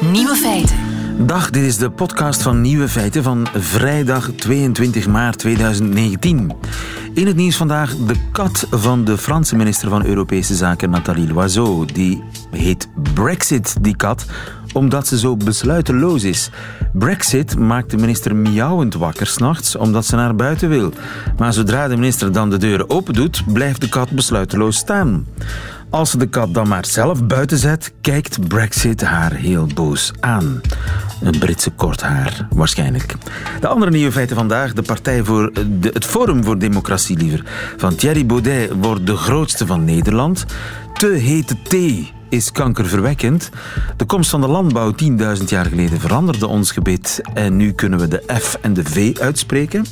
Nieuwe feiten. Dag, dit is de podcast van Nieuwe Feiten van vrijdag 22 maart 2019. In het nieuws vandaag de kat van de Franse minister van Europese Zaken Nathalie Loiseau. Die heet Brexit, die kat, omdat ze zo besluiteloos is. Brexit maakt de minister miauwend wakker s'nachts omdat ze naar buiten wil. Maar zodra de minister dan de deuren open doet, blijft de kat besluiteloos staan. Als ze de kat dan maar zelf buiten zet, kijkt Brexit haar heel boos aan. Een Britse kort haar, waarschijnlijk. De andere nieuwe feiten vandaag. De partij voor het Forum voor Democratie, liever, van Thierry Baudet wordt de grootste van Nederland. Te hete thee is kankerverwekkend. De komst van de landbouw 10.000 jaar geleden veranderde ons gebit en nu kunnen we de F en de V uitspreken.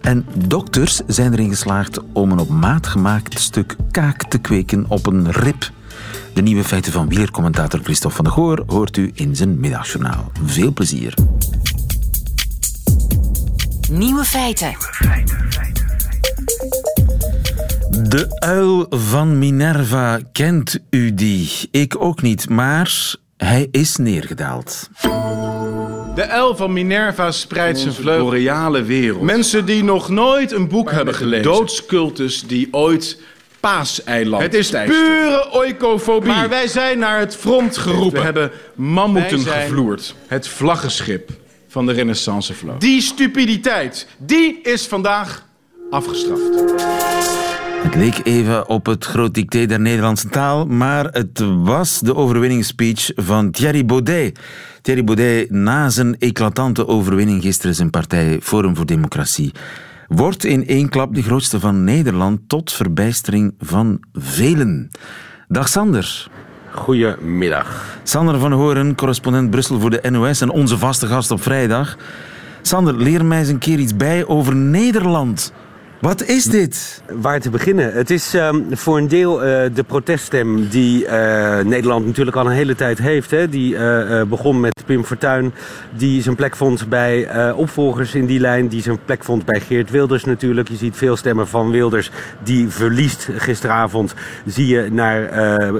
En dokters zijn erin geslaagd om een op maat gemaakt stuk kaak te kweken op een rib. De nieuwe feiten van wielercommentator Christophe van der Goor hoort u in zijn middagjournaal. Veel plezier. Nieuwe feiten. De uil van Minerva, kent u die? Ik ook niet, maar hij is neergedaald. De uil van Minerva spreidt zijn vleugels. boreale wereld. Mensen die nog nooit een boek hebben gelezen. Doodscultus die ooit Paaseiland Het is pure oikofobie. Maar wij zijn naar het front geroepen. We hebben mammoeten zijn- gevloerd. Het vlaggenschip van de renaissancevloot. Die stupiditeit, die is vandaag afgestraft. Het leek even op het groot dicté der Nederlandse taal, maar het was de overwinningsspeech van Thierry Baudet. Thierry Baudet, na zijn eclatante overwinning gisteren zijn partij Forum voor Democratie, wordt in één klap de grootste van Nederland tot verbijstering van velen. Dag Sander. Goedemiddag. Sander van Horen, correspondent Brussel voor de NOS en onze vaste gast op vrijdag. Sander, leer mij eens een keer iets bij over Nederland. Wat is dit? Waar te beginnen? Het is ehm, voor een deel eh, de proteststem die eh, Nederland natuurlijk al een hele tijd heeft. Hè? Die eh, begon met Pim Fortuyn, die zijn plek vond bij opvolgers in die lijn. Die zijn plek vond bij Geert Wilders natuurlijk. Je ziet veel stemmen van Wilders die verliest gisteravond. Zie je naar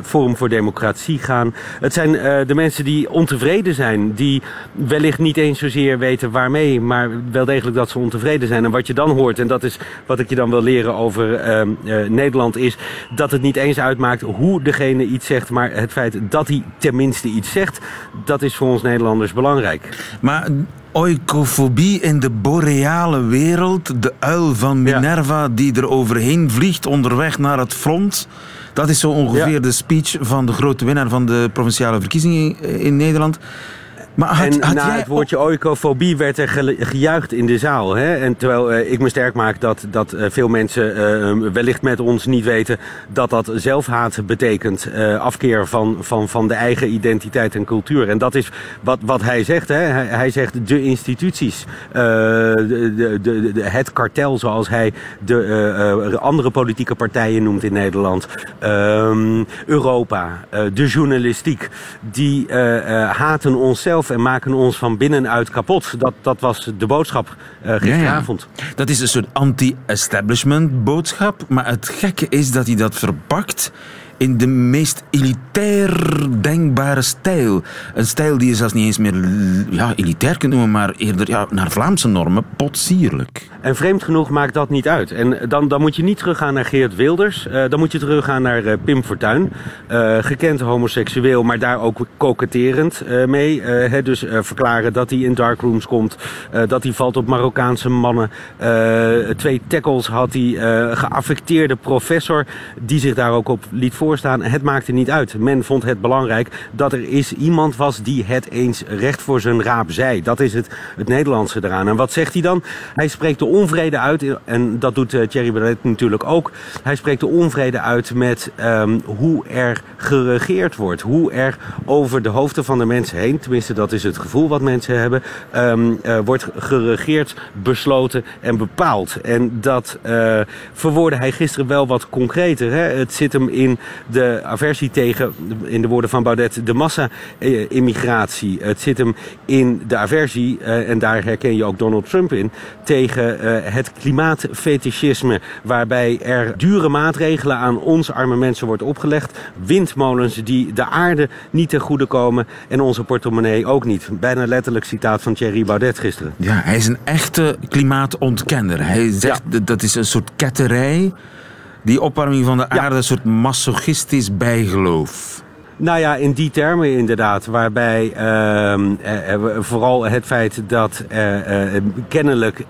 Forum voor Democratie gaan. Het zijn de mensen die ontevreden zijn. Die wellicht niet eens zozeer weten waarmee, maar wel degelijk dat ze ontevreden zijn. En wat je dan hoort, en dat is wat ik je dan wil leren over ehm, eh, Nederland, is dat het niet eens uitmaakt hoe degene iets zegt, maar het feit dat hij tenminste iets zegt, dat is voor ons Nederlanders belangrijk. Maar oikofobie in de boreale wereld, de uil van Ja. Minerva die er overheen vliegt onderweg naar het front. Dat is zo ongeveer Ja. de speech van de grote winnaar van de provinciale verkiezingen in Nederland. Maar had, en had na jij het woordje oikofobie werd er gejuicht in de zaal. Hè? En terwijl eh, ik me sterk maak dat, dat eh, veel mensen eh, wellicht met ons niet weten dat dat zelfhaat betekent. afkeer van, van, van de eigen identiteit en cultuur. En dat is wat, wat hij zegt. Hè? Hij, hij zegt de instituties, de, de, de, het kartel zoals hij de andere politieke partijen noemt in Nederland. Ehm, Europa, de journalistiek, die haten onszelf en maken ons van binnenuit kapot. Dat, dat was de boodschap eh, gisteravond. Dat is een soort anti-establishment boodschap. Maar het gekke is dat hij dat verpakt in de meest elitair denkbare stijl. Een stijl die je zelfs niet eens meer ja, elitair kunt noemen, maar eerder ja, naar Vlaamse normen potsierlijk. En vreemd genoeg maakt dat niet uit. En dan, dan moet je niet teruggaan naar Geert Wilders. eh, dan moet je teruggaan naar eh, Pim Fortuyn. Eh, gekend homoseksueel, maar daar ook koketterend mee. Dus verklaren dat hij in darkrooms komt. dat hij valt op Marokkaanse mannen. Twee tackles had hij. geaffecteerde professor die zich daar ook op liet voorstaan. Het maakte niet uit. Men vond het belangrijk dat er is iemand was die het eens recht voor zijn raap zei. Dat is het, het Nederlandse eraan. En wat zegt hij dan? Hij spreekt de onvrede uit. En dat doet eh, Thierry Baudet natuurlijk ook. Hij spreekt de onvrede uit met ehm, hoe er geregeerd wordt. Hoe er over de hoofden van de mensen heen, tenminste dat is het gevoel wat mensen hebben, ehm, eh, wordt geregeerd, besloten en bepaald. En dat eh, verwoordde hij gisteren wel wat concreter. Hè? Het zit hem in de aversie tegen, in de woorden van Baudet, de massa-immigratie. Het zit hem in de aversie, uh, en daar herken je ook Donald Trump in, tegen uh, het klimaatfetischisme, waarbij er dure maatregelen aan ons arme mensen wordt opgelegd. Windmolens die de aarde niet ten goede komen en onze portemonnee ook niet. Bijna letterlijk citaat van Thierry Baudet gisteren. Ja, hij is een echte klimaatontkenner. Hij zegt ja. dat is een soort ketterij. Die opwarming van de aarde, ja. een soort masochistisch bijgeloof. Nou ja, in die termen inderdaad. Waarbij uh, uh, vooral het feit dat uh, kennelijk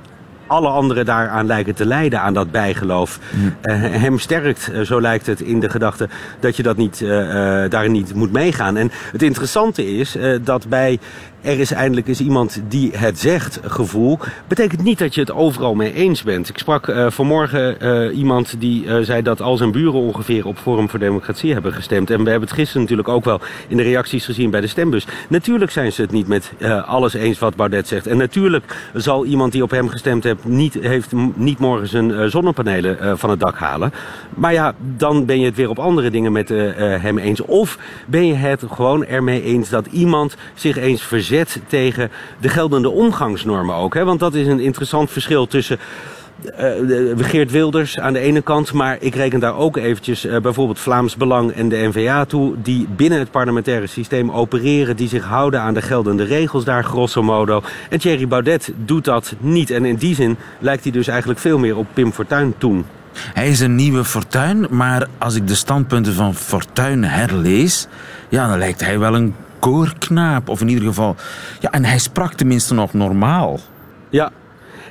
alle anderen daaraan lijken te lijden, aan dat bijgeloof. Mm. hem sterkt, zo lijkt het, in de gedachte dat je dat niet, daar niet moet meegaan. En het interessante is dat bij er is eindelijk eens iemand die het zegt gevoel, betekent niet dat je het overal mee eens bent. Ik sprak uh, vanmorgen uh, iemand die uh, zei dat al zijn buren ongeveer op Forum voor Democratie hebben gestemd. En we hebben het gisteren natuurlijk ook wel in de reacties gezien bij de stembus. Natuurlijk zijn ze het niet met alles eens wat Baudet zegt. En natuurlijk zal iemand die op hem gestemd heeft niet, heeft, niet morgen zijn zonnepanelen van het dak halen. Maar ja, dan ben je het weer op andere dingen met hem eens. Of ben je het gewoon ermee eens dat iemand zich eens verzet tegen de geldende omgangsnormen ook. Hè? Want dat is een interessant verschil tussen uh, Geert Wilders aan de ene kant, maar ik reken daar ook eventjes uh, bijvoorbeeld Vlaams Belang en de NVA toe, die binnen het parlementaire systeem opereren, die zich houden aan de geldende regels daar, grosso modo. En Thierry Baudet doet dat niet. En in die zin lijkt hij dus eigenlijk veel meer op Pim Fortuyn toen. Hij is een nieuwe Fortuyn, maar als ik de standpunten van Fortuyn herlees, ja, dan lijkt hij wel een koorknaap. Of in ieder geval. Ja, en hij sprak tenminste nog normaal. Ja,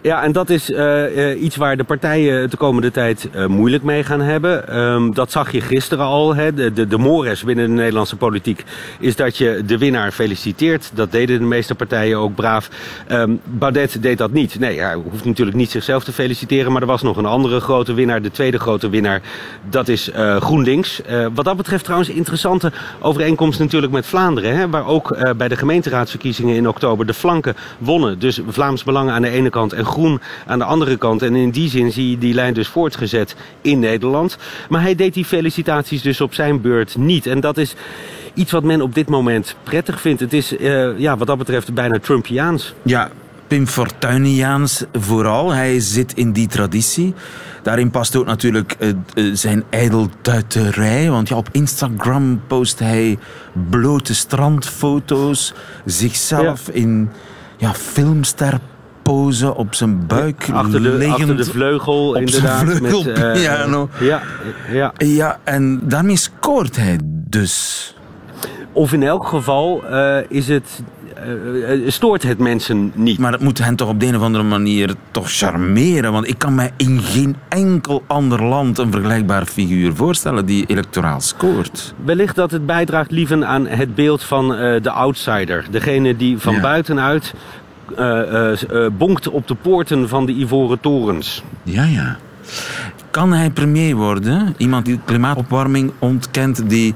ja, en dat is uh, uh, iets waar de partijen de komende tijd uh, moeilijk mee gaan hebben. Um, dat zag je gisteren al. Hè. De, de, mores binnen de Nederlandse politiek is dat je de winnaar feliciteert. Dat deden de meeste partijen ook braaf. Um, Baudet deed dat niet. Nee, hij hoeft natuurlijk niet zichzelf te feliciteren. Maar er was nog een andere grote winnaar. De tweede grote winnaar, dat is GroenLinks. wat dat betreft trouwens interessante overeenkomst natuurlijk met Vlaanderen. Hè, waar ook bij de gemeenteraadsverkiezingen in oktober de flanken wonnen. Dus Vlaams Belangen aan de ene kant en groen aan de andere kant. En in die zin zie je die lijn dus voortgezet in Nederland. Maar hij deed die felicitaties dus op zijn beurt niet. En dat is iets wat men op dit moment prettig vindt. Het is uh, ja, wat dat betreft bijna Trumpiaans. Ja, Pim Fortuiniaans vooral. Hij zit in die traditie. Daarin past ook natuurlijk uh, uh, zijn ijdeltuiterij. Want ja, op Instagram post hij blote strandfoto's. Zichzelf ja. in ja, filmster pose op zijn buik. Achter de, achter de vleugel, op inderdaad. Zijn vleugelpiano. Met, uh, ja, ja. ja, en daarmee scoort hij dus. Of in elk geval uh, is het uh, stoort het mensen niet. Maar het moet hen toch op de een of andere manier toch charmeren. Want ik kan mij in geen enkel ander land een vergelijkbaar figuur voorstellen die electoraal scoort. Wellicht dat het bijdraagt liever aan het beeld van uh, de outsider. Degene die van ja. buitenuit bonkt op de poorten van de Ivoren Torens. Ja, ja. Kan hij premier worden? Iemand die klimaatopwarming ontkent, die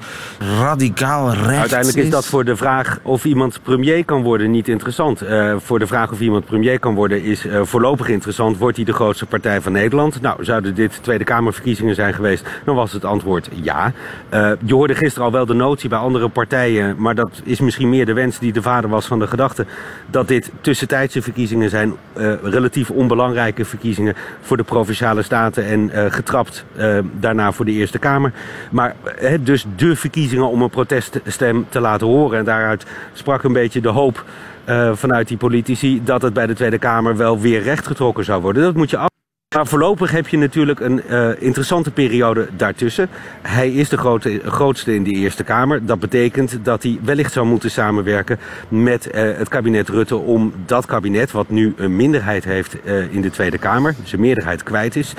radicaal rechts Uiteindelijk is, dat voor de vraag of iemand premier kan worden niet interessant. Uh, voor de vraag of iemand premier kan worden is uh, voorlopig interessant. Wordt hij de grootste partij van Nederland? Nou, zouden dit Tweede Kamerverkiezingen zijn geweest, dan was het antwoord ja. Uh, je hoorde gisteren al wel de notie bij andere partijen, maar dat is misschien meer de wens die de vader was van de gedachte, dat dit tussentijdse verkiezingen zijn, relatief onbelangrijke verkiezingen voor de Provinciale Staten en getrapt uh, daarna voor de Eerste Kamer. Maar uh, dus de verkiezingen om een proteststem te laten horen. En daaruit sprak een beetje de hoop vanuit die politici dat het bij de Tweede Kamer wel weer rechtgetrokken zou worden. Dat moet je af. Maar voorlopig heb je natuurlijk een uh, interessante periode daartussen. Hij is de grootste in de Eerste Kamer. Dat betekent dat hij wellicht zou moeten samenwerken met uh, het kabinet Rutte om dat kabinet, wat nu een minderheid heeft uh, in de Tweede Kamer, zijn meerderheid kwijt is,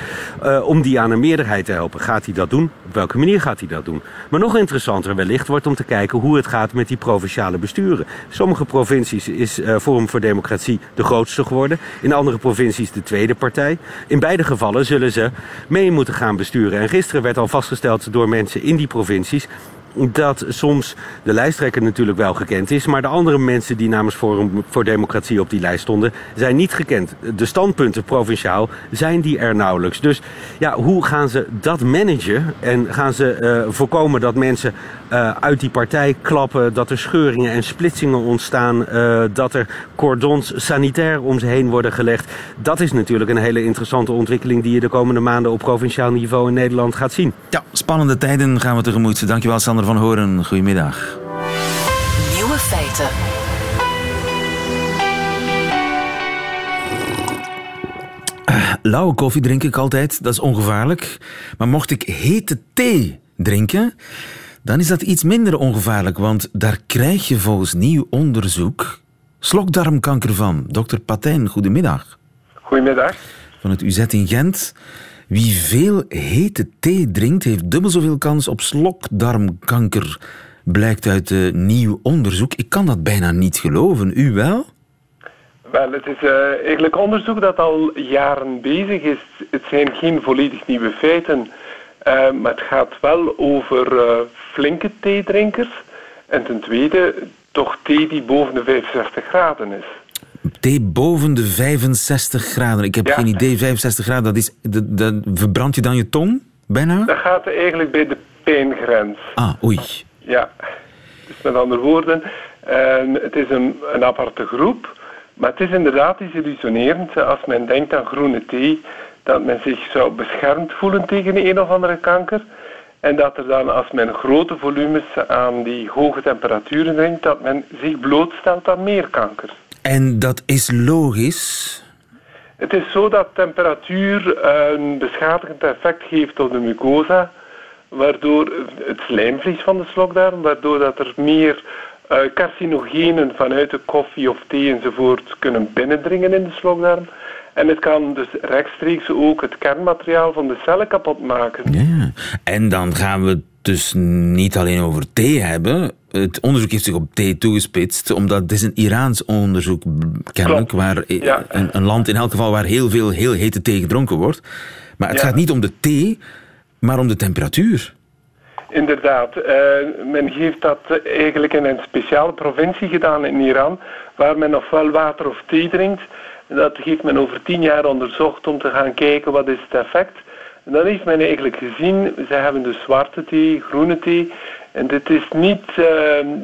om die aan een meerderheid te helpen. Gaat hij dat doen? Op welke manier gaat hij dat doen? Maar nog interessanter wellicht wordt om te kijken hoe het gaat met die provinciale besturen. Sommige provincies is Forum voor Democratie de grootste geworden. In andere provincies de tweede partij. In beide gevallen zullen ze mee moeten gaan besturen. En gisteren werd al vastgesteld door mensen in die provincies dat soms de lijsttrekker natuurlijk wel gekend is, maar de andere mensen die namens Forum voor Democratie op die lijst stonden, zijn niet gekend. De standpunten provinciaal zijn die er nauwelijks. Dus ja, hoe gaan ze dat managen en gaan ze uh, voorkomen dat mensen uh, uit die partij klappen, dat er scheuringen en splitsingen ontstaan, uh, dat er cordons sanitair om ze heen worden gelegd? Dat is natuurlijk een hele interessante ontwikkeling die je de komende maanden op provinciaal niveau in Nederland gaat zien. Ja, spannende tijden gaan we tegemoet. Dankjewel Sander van Horen. Goedemiddag. Nieuwe feiten. Lauwe koffie drink ik altijd, dat is ongevaarlijk. Maar mocht ik hete thee drinken, dan is dat iets minder ongevaarlijk, want daar krijg je volgens nieuw onderzoek slokdarmkanker van. Dokter Patijn, goedemiddag. Goedemiddag. Van het UZ in Gent. Wie veel hete thee drinkt, heeft dubbel zoveel kans op slokdarmkanker, blijkt uit uh, nieuw onderzoek. Ik kan dat bijna niet geloven. U wel? Wel, het is uh, eigenlijk onderzoek dat al jaren bezig is. Het zijn geen volledig nieuwe feiten, maar het gaat wel over flinke theedrinkers. En ten tweede, toch thee die boven de 65 graden is. Thee boven de 65 graden. Ik heb geen idee, 65 graden, dat is, dat, dat, verbrand je dan je tong bijna? Dat gaat eigenlijk bij de pijngrens. Ah, oei. Ja, dus met andere woorden, um, het is een, een aparte groep, maar het is inderdaad iets illusionerend als men denkt aan groene thee, dat men zich zou beschermd voelen tegen een of andere kanker. En dat er dan, als men grote volumes aan die hoge temperaturen drinkt, dat men zich blootstelt aan meer kanker. En dat is logisch? Het is zo dat temperatuur een beschadigend effect geeft op de mucosa, waardoor het slijmvlies van de slokdarm, waardoor dat er meer uh, carcinogenen vanuit de koffie of thee enzovoort kunnen binnendringen in de slokdarm. En het kan dus rechtstreeks ook het kernmateriaal van de cellen kapot maken. Ja, en dan gaan we dus niet alleen over thee hebben. Het onderzoek heeft zich op thee toegespitst, omdat het is een Iraans onderzoek, kennelijk, waar een, een, land in elk geval waar heel veel heel hete thee gedronken wordt. Maar het gaat niet om de thee, maar om de temperatuur. Inderdaad. Uh, men heeft dat eigenlijk in een speciale provincie gedaan in Iran, waar men ofwel water of thee drinkt. Dat heeft men over tien jaar onderzocht om te gaan kijken wat is het effect is. En dan heeft men eigenlijk gezien, ze hebben de zwarte thee, groene thee. En het is niet uh,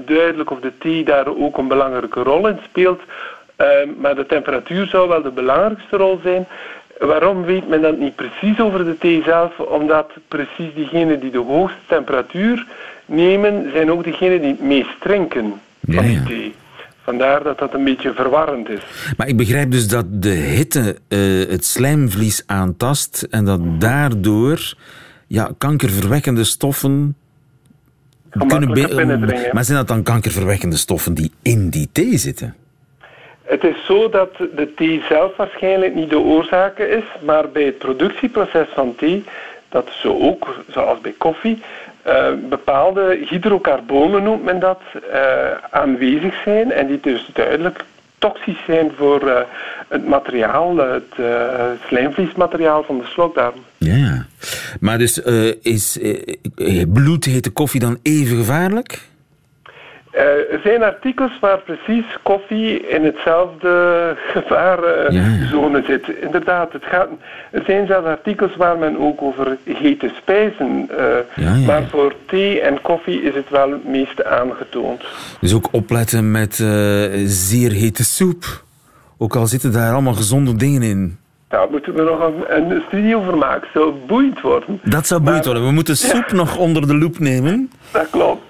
duidelijk of de thee daar ook een belangrijke rol in speelt. Uh, maar de temperatuur zou wel de belangrijkste rol zijn. Waarom weet men dat niet precies over de thee zelf? Omdat precies diegenen die de hoogste temperatuur nemen, zijn ook diegenen die het meest drinken van die thee. Vandaar dat dat een beetje verwarrend is. Maar ik begrijp dus dat de hitte uh, het slijmvlies aantast en dat daardoor ja, kankerverwekkende stoffen kunnen binnendringen. Maar zijn dat dan kankerverwekkende stoffen die in die thee zitten? Het is zo dat de thee zelf waarschijnlijk niet de oorzaak is, maar bij het productieproces van thee, dat zo ook, zoals bij koffie, uh, bepaalde hydrocarbonen noemt men dat, uh, aanwezig zijn en die dus duidelijk toxisch zijn voor uh, het materiaal, het slijmvliesmateriaal van de slokdarm. Ja, maar dus is bloedhete koffie dan even gevaarlijk? Uh, er zijn artikels waar precies koffie in hetzelfde gevaarzone uh, zit. Inderdaad, het gaat, er zijn zelfs artikels waar men ook over hete spijzen. Uh, ja, maar voor thee en koffie is het wel het meest aangetoond. Dus ook opletten met zeer hete soep. Ook al zitten daar allemaal gezonde dingen in. Daar moeten we nog een, een studie over maken. Zou boeiend worden. Dat zou boeiend worden. We moeten soep nog onder de loep nemen. Dat klopt.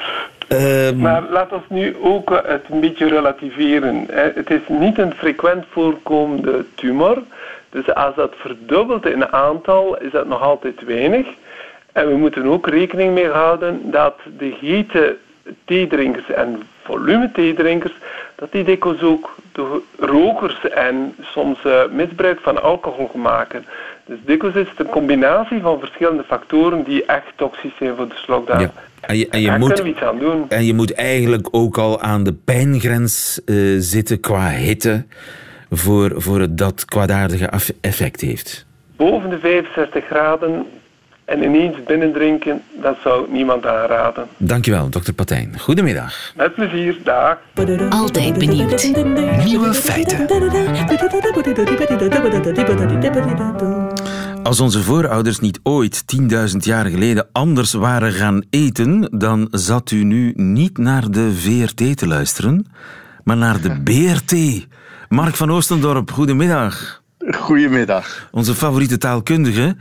Um... Maar laat ons nu ook het een beetje relativeren. Het is niet een frequent voorkomende tumor. Dus als dat verdubbelt in aantal, is dat nog altijd weinig. En we moeten ook rekening mee houden dat de hete theedrinkers en volume theedrinkers, dat die dikwijls ook de rokers en soms uh, misbruik van alcohol maken. Dus dikwijls is het een combinatie van verschillende factoren die echt toxisch zijn voor de slokdarm. Ja. En je, en je moet, iets aan doen. En je moet eigenlijk ook al aan de pijngrens uh, zitten qua hitte voor, voor het dat kwaadaardige effect heeft. Boven de 65 graden En ineens binnendrinken, dat zou niemand aanraden. Dankjewel, dokter Patijn. Goedemiddag. Met plezier, dag. Altijd benieuwd. Nieuwe feiten. Als onze voorouders niet ooit 10.000 jaar geleden anders waren gaan eten, dan zat u nu niet naar de VRT te luisteren, maar naar de BRT. Mark van Oostendorp, goedemiddag. Goedemiddag. Onze favoriete taalkundige.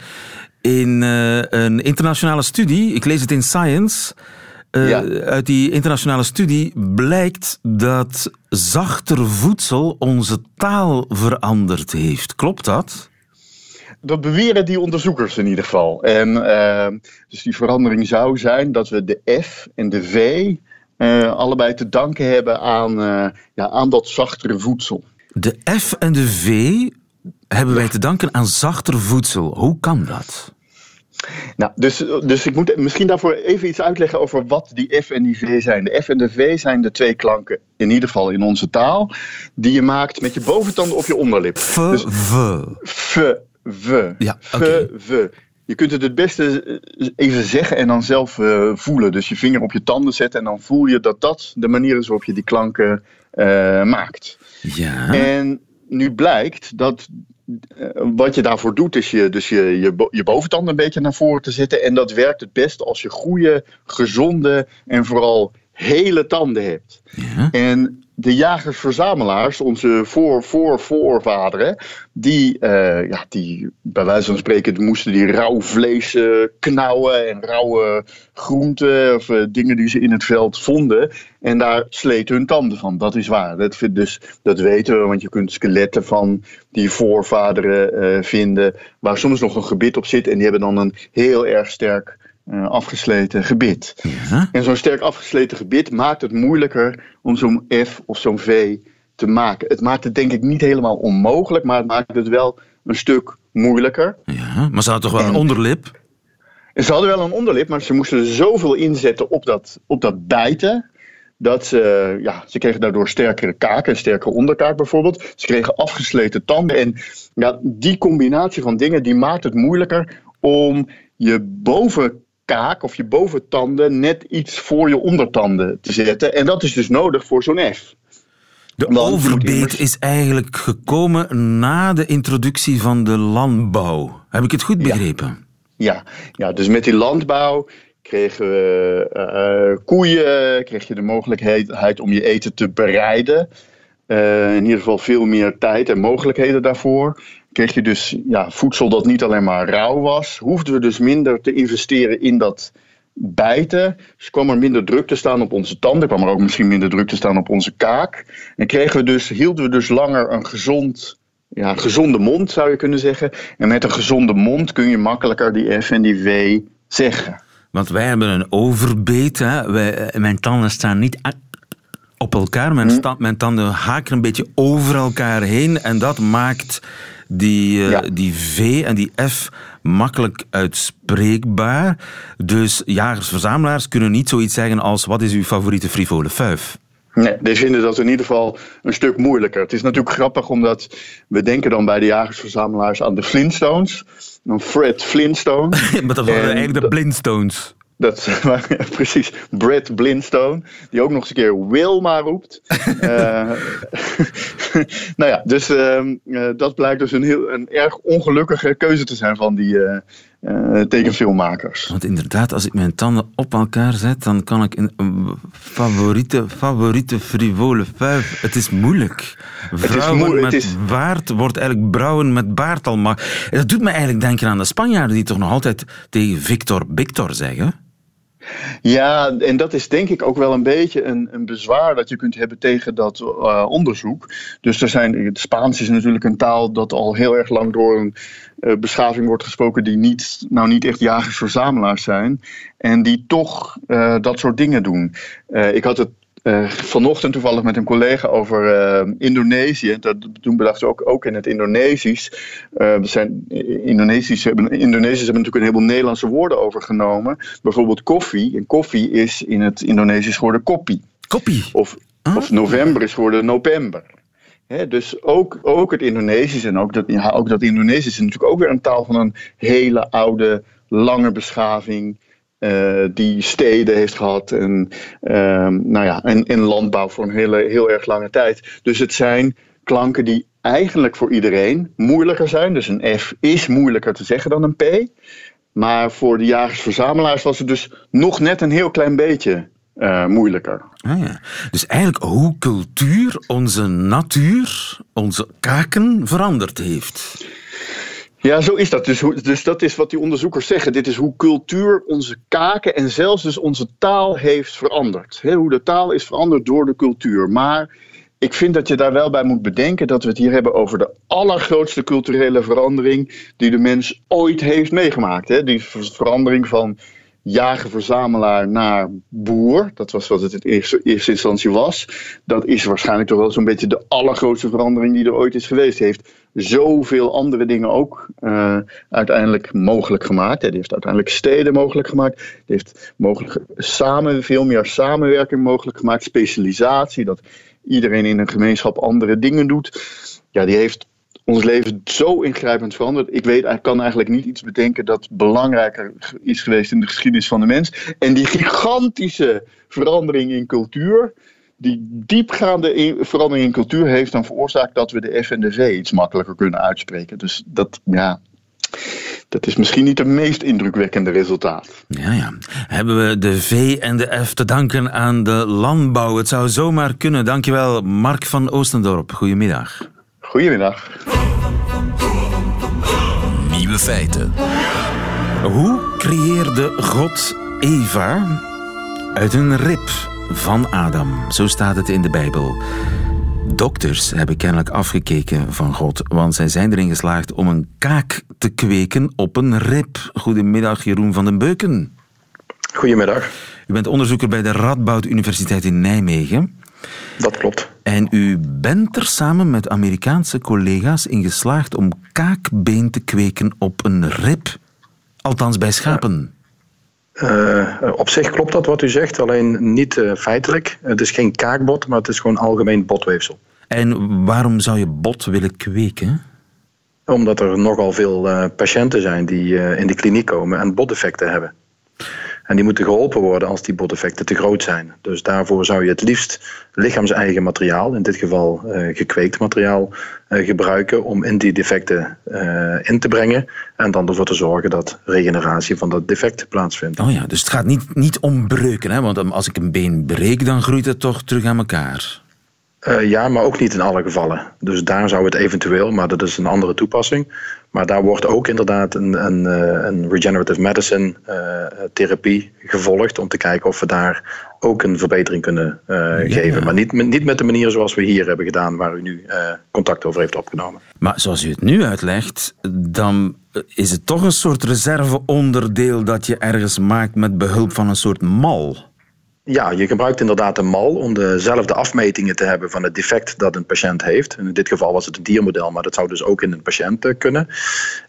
In uh, een internationale studie, ik lees het in Science. Uh, ja. Uit die internationale studie blijkt dat zachter voedsel onze taal veranderd heeft. Klopt dat? Dat beweren die onderzoekers in ieder geval. En, uh, dus die verandering zou zijn dat we de F en de V allebei te danken hebben aan, ja, aan dat zachtere voedsel. De F en de V hebben wij te danken aan zachter voedsel. Hoe kan dat? Nou, dus, dus ik moet misschien daarvoor even iets uitleggen over wat die F en die V zijn. De F en de V zijn de twee klanken, in ieder geval in onze taal, die je maakt met je boventanden op je onderlip. F, dus, v. F, v. Ja, F, okay. v. Je kunt het het beste even zeggen en dan zelf uh, voelen. Dus je vinger op je tanden zetten en dan voel je dat dat de manier is waarop je die klanken uh, maakt. Ja. En nu blijkt dat wat je daarvoor doet, is je, dus je, je, je boventanden een beetje naar voren te zetten. En dat werkt het best als je goede, gezonde en vooral hele tanden hebt. Ja. En de jagers-verzamelaars, onze voor-voor-voorvaderen, die, uh, ja, die bij wijze van spreken moesten die rauw vlees knauwen en rauwe groenten of uh, dingen die ze in het veld vonden. En daar sleten hun tanden van. Dat is waar. Dat, dus, dat weten we, want je kunt skeletten van die voorvaderen vinden, waar soms nog een gebit op zit en die hebben dan een heel erg sterk uh, afgesleten gebit. Ja. En zo'n sterk afgesleten gebit maakt het moeilijker om zo'n F of zo'n V te maken. Het maakt het denk ik niet helemaal onmogelijk, maar het maakt het wel een stuk moeilijker. Ja, maar ze hadden toch wel een onderlip? Ze hadden wel een onderlip, maar ze moesten zoveel inzetten op dat, op dat bijten. Dat ze, ja, ze kregen daardoor sterkere kaken, een sterkere onderkaak bijvoorbeeld. Ze kregen afgesleten tanden. En ja, die combinatie van dingen die maakt het moeilijker om je boven kaak of je boventanden net iets voor je ondertanden te zetten. En dat is dus nodig voor zo'n F. De Want overbeet is eigenlijk gekomen na de introductie van de landbouw. Heb ik het goed begrepen? Ja, ja, ja dus met die landbouw kregen we uh, koeien, kreeg je de mogelijkheid om je eten te bereiden. Uh, in ieder geval veel meer tijd en mogelijkheden daarvoor kreeg je dus ja, voedsel dat niet alleen maar rauw was. Hoefden we dus minder te investeren in dat bijten. Dus kwam er minder druk te staan op onze tanden. kwam er ook misschien minder druk te staan op onze kaak. En kregen we dus, hielden we dus langer een gezond, ja, gezonde mond, zou je kunnen zeggen. En met een gezonde mond kun je makkelijker die F en die V zeggen. Want wij hebben een overbeet. Hè? Wij, mijn tanden staan niet op elkaar. Mijn, hm. mijn tanden haken een beetje over elkaar heen. En dat maakt die, uh, ja. die V en die F makkelijk uitspreekbaar. Dus jagers-verzamelaars kunnen niet zoiets zeggen als wat is uw favoriete frivole fuif? Nee, die vinden dat in ieder geval een stuk moeilijker. Het is natuurlijk grappig omdat we denken dan bij de jagers-verzamelaars aan de Flintstones. Dan Fred Flintstone. maar dat waren eigenlijk de Blindstones. Dat precies. Brad Blindstone, die ook nog eens een keer Wilma roept. uh, nou ja, dus uh, uh, dat blijkt dus een, heel, een erg ongelukkige keuze te zijn van die tekenfilmmakers. Want inderdaad, als ik mijn tanden op elkaar zet, dan kan ik een, een favoriete, favoriete frivole vijf. Het is moeilijk. Vrouwen met is... baard wordt eigenlijk brouwen met baard al maar. Dat doet me eigenlijk denken aan de Spanjaarden die toch nog altijd tegen Victor Victor zeggen. Ja, en dat is denk ik ook wel een beetje een, een bezwaar dat je kunt hebben tegen dat uh, onderzoek. Dus er zijn, het Spaans is natuurlijk een taal dat al heel erg lang door een uh, beschaving wordt gesproken die niet, nou niet echt jagers-verzamelaars zijn. En die toch uh, dat soort dingen doen. ik had het uh, vanochtend toevallig met een collega over uh, Indonesië. Dat, toen bedachten we ook, ook in het Indonesisch. Uh, we zijn, Indonesisch hebben, Indonesiërs hebben natuurlijk een heleboel Nederlandse woorden overgenomen. Bijvoorbeeld koffie. En koffie is in het Indonesisch geworden koppie. Koppie? Of, Ah. of november is geworden november. Dus ook, ook het Indonesisch en ook dat, ja, ook dat Indonesisch is natuurlijk ook weer een taal van een hele oude lange beschaving. Die steden heeft gehad en, ehm, nou ja, en, en landbouw voor een hele, heel erg lange tijd. Dus het zijn klanken die eigenlijk voor iedereen moeilijker zijn. Dus een F is moeilijker te zeggen dan een P. Maar voor de jagers-verzamelaars was het dus nog net een heel klein beetje uh, moeilijker. Ah, ja. Dus eigenlijk hoe cultuur onze natuur, onze kaken veranderd heeft. Ja, zo is dat. Dus, dus dat is wat die onderzoekers zeggen. Dit is hoe cultuur onze kaken en zelfs dus onze taal heeft veranderd. hoe de taal is veranderd door de cultuur. Maar ik vind dat je daar wel bij moet bedenken dat we het hier hebben over de allergrootste culturele verandering die de mens ooit heeft meegemaakt. Hè? Die verandering van jager-verzamelaar naar boer. Dat was wat het in eerste, instantie was. Dat is waarschijnlijk toch wel zo'n beetje de allergrootste verandering die er ooit is geweest. Die heeft zoveel andere dingen ook uh, uiteindelijk mogelijk gemaakt. Die heeft uiteindelijk steden mogelijk gemaakt. Die heeft mogelijk samen, veel meer samenwerking mogelijk gemaakt. Specialisatie, dat iedereen in een gemeenschap andere dingen doet. Ja, die heeft ons leven zo ingrijpend veranderd. Ik weet, ik kan eigenlijk niet iets bedenken dat belangrijker is geweest in de geschiedenis van de mens. En die gigantische verandering in cultuur, die diepgaande verandering in cultuur heeft dan veroorzaakt dat we de F en de V iets makkelijker kunnen uitspreken. Dus dat, ja, dat is misschien niet het meest indrukwekkende resultaat. Ja, ja. Hebben we de V en de F te danken aan de landbouw? Het zou zomaar kunnen. Dankjewel, Mark van Oostendorp. Goedemiddag. Goedemiddag. Nieuwe feiten. Hoe creëerde God Eva uit een rib van Adam? Zo staat het in de Bijbel. Dokters hebben kennelijk afgekeken van God, want zij zijn erin geslaagd om een kaak te kweken op een rib. Goedemiddag, Jeroen van den Beuken. Goedemiddag. U bent onderzoeker bij de Radboud Universiteit in Nijmegen. Dat klopt. En u bent er samen met Amerikaanse collega's in geslaagd om kaakbeen te kweken op een rib. Althans bij schapen. Uh, op zich klopt dat wat u zegt, alleen niet uh, feitelijk. Het is geen kaakbot, maar het is gewoon algemeen botweefsel. En waarom zou je bot willen kweken? Omdat er nogal veel uh, patiënten zijn die in de kliniek komen en botdefecten hebben. En die moeten geholpen worden als die boteffecten te groot zijn. Dus daarvoor zou je het liefst lichaams-eigen materiaal, in dit geval uh, gekweekt materiaal, uh, gebruiken om in die defecten uh, in te brengen. En dan ervoor te zorgen dat regeneratie van dat defect plaatsvindt. Oh ja, dus het gaat niet, niet om breuken, hè? want als ik een been breek, dan groeit het toch terug aan elkaar. Uh, ja, maar ook niet in alle gevallen. Dus daar zou het eventueel, maar dat is een andere toepassing. Maar daar wordt ook inderdaad een, een, eh, een regenerative medicine uh, therapie gevolgd om te kijken of we daar ook een verbetering kunnen uh, geven. Maar niet, niet met de manier zoals we hier hebben gedaan, waar u nu contact over heeft opgenomen. Maar zoals u het nu uitlegt, dan is het toch een soort reserveonderdeel dat je ergens maakt met behulp van een soort mal. Ja, je gebruikt inderdaad een mal om dezelfde afmetingen te hebben van het defect dat een patiënt heeft. In dit geval was het een diermodel, maar dat zou dus ook in een patiënt eh, kunnen.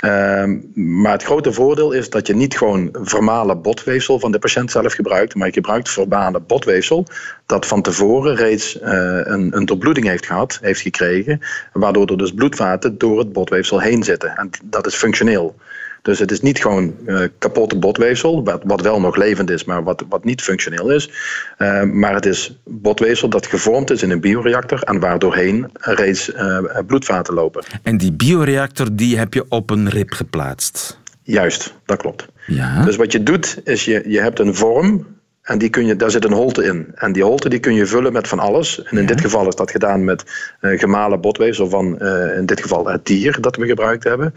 Uh, maar het grote voordeel is dat je niet gewoon vermalen botweefsel van de patiënt zelf gebruikt, maar je gebruikt verbalen botweefsel dat van tevoren reeds uh, een, een doorbloeding heeft gehad, heeft gekregen, waardoor er dus bloedvaten door het botweefsel heen zitten. En dat is functioneel. Dus het is niet gewoon uh, kapotte botweefsel, wat, wat, wel nog levend is, maar wat, wat niet functioneel is. Uh, maar het is botweefsel dat gevormd is in een bioreactor en waardoorheen reeds uh, bloedvaten lopen. En die bioreactor die heb je op een rib geplaatst? Juist, dat klopt. Ja. Dus wat je doet, is je, je hebt een vorm en die kun je, daar zit een holte in. En die holte die kun je vullen met van alles. En in dit geval is dat gedaan met uh, gemalen botweefsel van uh, in dit geval het dier dat we gebruikt hebben.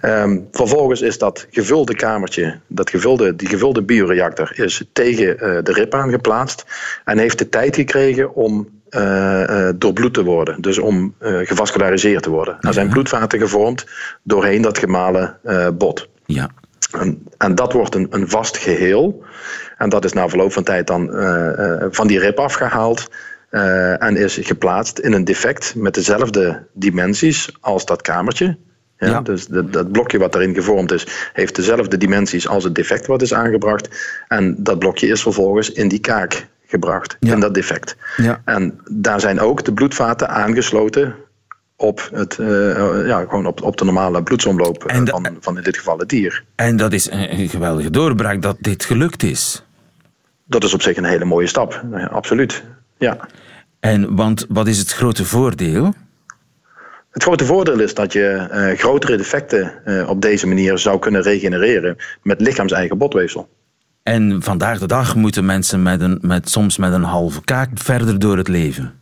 Ja. Um, vervolgens is dat gevulde kamertje, dat gevulde, die gevulde bioreactor, is tegen uh, de rib aangeplaatst. En heeft de tijd gekregen om uh, doorbloed te worden. Dus om gevasculariseerd te worden. Er zijn bloedvaten gevormd doorheen dat gemalen bot. Ja. En, en, dat wordt een, een vast geheel. En dat is na verloop van tijd dan uh, uh, van die rib afgehaald. Uh, en is geplaatst in een defect met dezelfde dimensies als dat kamertje. Ja, ja. Dus dat, dat blokje wat erin gevormd is, heeft dezelfde dimensies als het defect wat is aangebracht. En dat blokje is vervolgens in die kaak gebracht, ja. in dat defect. Ja. En daar zijn ook de bloedvaten aangesloten op, het, ja, gewoon op, op de normale bloedsomloop van, van in dit geval het dier. En dat is een geweldige doorbraak dat dit gelukt is. Dat is op zich een hele mooie stap, absoluut. Ja. En want wat is het grote voordeel? Het grote voordeel is dat je uh, grotere defecten uh, op deze manier zou kunnen regenereren met lichaams-eigen botweefsel. En vandaag de dag moeten mensen met een, met, soms met een halve kaak verder door het leven.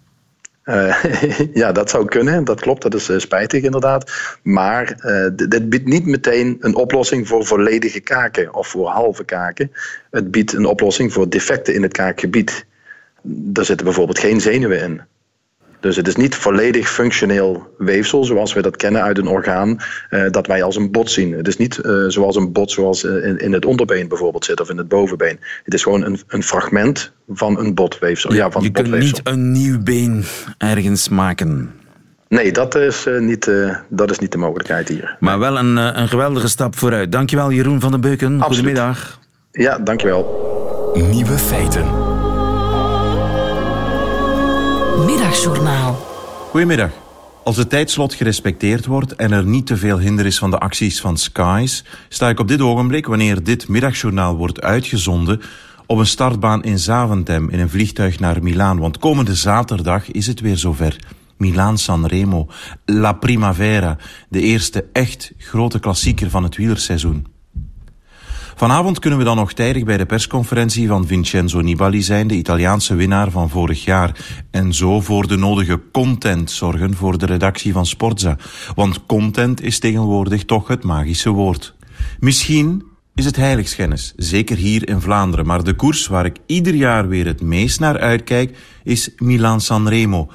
Uh, ja, dat zou kunnen. Dat klopt. Dat is spijtig inderdaad. Maar dit biedt niet meteen een oplossing voor volledige kaken of voor halve kaken. Het biedt een oplossing voor defecten in het kaakgebied. Daar zitten bijvoorbeeld geen zenuwen in. Dus het is niet volledig functioneel weefsel zoals we dat kennen uit een orgaan, uh, dat wij als een bot zien. Het is niet uh, zoals een bot zoals eh, in, in, het onderbeen bijvoorbeeld zit of in het bovenbeen. Het is gewoon een, een fragment van een botweefsel. Ja, van je kunt niet een nieuw been ergens maken. Nee, dat is, niet, dat is niet de mogelijkheid hier. Maar wel een, een geweldige stap vooruit. Dankjewel Jeroen van den Beuken. Absoluut. Goedemiddag. Ja, dankjewel. Nieuwe feiten. Middagjournaal. Goedemiddag. Als het tijdslot gerespecteerd wordt en er niet te veel hinder is van de acties van Skies, sta ik op dit ogenblik, wanneer dit middagjournaal wordt uitgezonden, op een startbaan in Zaventem in een vliegtuig naar Milaan. Want komende zaterdag is het weer zover. Milaan-San Remo, La Primavera, de eerste echt grote klassieker van het wielerseizoen. Vanavond kunnen we dan nog tijdig bij de persconferentie van Vincenzo Nibali zijn, de Italiaanse winnaar van vorig jaar. En zo voor de nodige content zorgen voor de redactie van Sportza. Want content is tegenwoordig toch het magische woord. Misschien is het heiligschennis, zeker hier in Vlaanderen. Maar de koers waar ik ieder jaar weer het meest naar uitkijk is Milan-San Remo.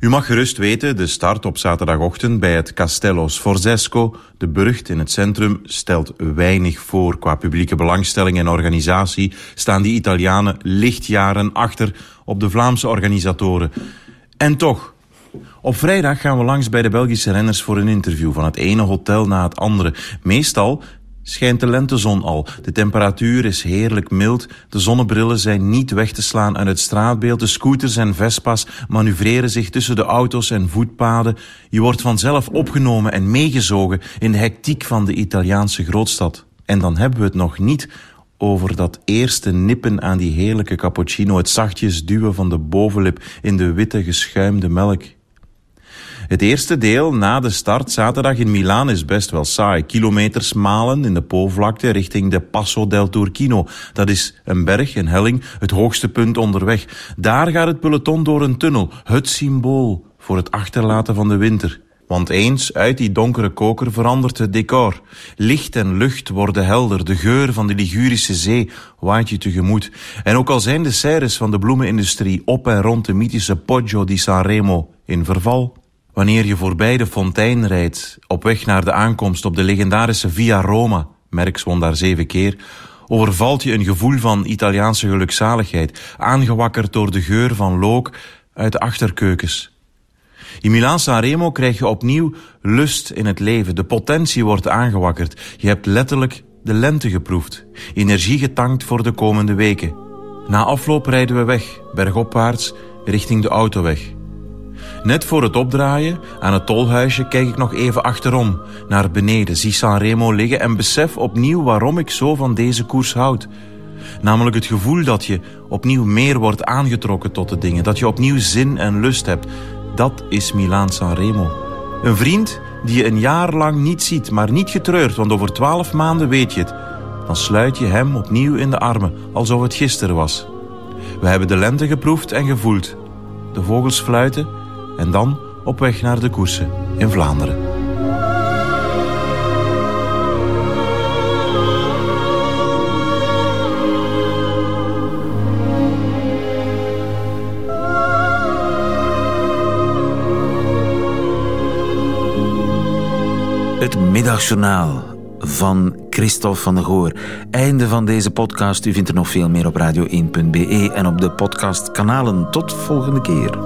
U mag gerust weten, de start op zaterdagochtend bij het Castello Sforzesco, de burcht in het centrum, stelt weinig voor. Qua publieke belangstelling en organisatie staan die Italianen lichtjaren achter op de Vlaamse organisatoren. En toch, op vrijdag gaan we langs bij de Belgische renners voor een interview van het ene hotel na het andere. Meestal schijnt de lentezon al. De temperatuur is heerlijk mild. De zonnebrillen zijn niet weg te slaan uit het straatbeeld. De scooters en Vespa's manoeuvreren zich tussen de auto's en voetpaden. Je wordt vanzelf opgenomen en meegezogen in de hectiek van de Italiaanse grootstad. En dan hebben we het nog niet over dat eerste nippen aan die heerlijke cappuccino, het zachtjes duwen van de bovenlip in de witte geschuimde melk. Het eerste deel na de start zaterdag in Milaan is best wel saai. Kilometers malen in de Po-vlakte richting de Passo del Turchino. Dat is een berg, een helling, het hoogste punt onderweg. Daar gaat het peloton door een tunnel, het symbool voor het achterlaten van de winter. Want eens uit die donkere koker verandert het decor. Licht en lucht worden helder, de geur van de Ligurische zee waait je tegemoet. En ook al zijn de serres van de bloemenindustrie op en rond de mythische Poggio di Sanremo in verval, Wanneer je voorbij de fontein rijdt, op weg naar de aankomst op de legendarische Via Roma, Merks won daar zeven keer, overvalt je een gevoel van Italiaanse gelukzaligheid, aangewakkerd door de geur van look uit de achterkeukens. In Milaan Sanremo krijg je opnieuw lust in het leven, de potentie wordt aangewakkerd. Je hebt letterlijk de lente geproefd, energie getankt voor de komende weken. Na afloop rijden we weg, bergopwaarts, richting de autoweg. Net voor het opdraaien aan het tolhuisje kijk ik nog even achterom, naar beneden, zie Sanremo liggen en besef opnieuw waarom ik zo van deze koers houd. Namelijk het gevoel dat je opnieuw meer wordt aangetrokken tot de dingen, dat je opnieuw zin en lust hebt. Dat is Milaan Sanremo. Een vriend die je een jaar lang niet ziet, maar niet getreurd, want over twaalf maanden weet je het. Dan sluit je hem opnieuw in de armen, alsof het gisteren was. We hebben de lente geproefd en gevoeld. De vogels fluiten en dan op weg naar de koersen in Vlaanderen. Het middagjournaal van Christophe van der Goor. Einde van deze podcast. U vindt er nog veel meer op radio1.be en op de podcastkanalen. Tot volgende keer.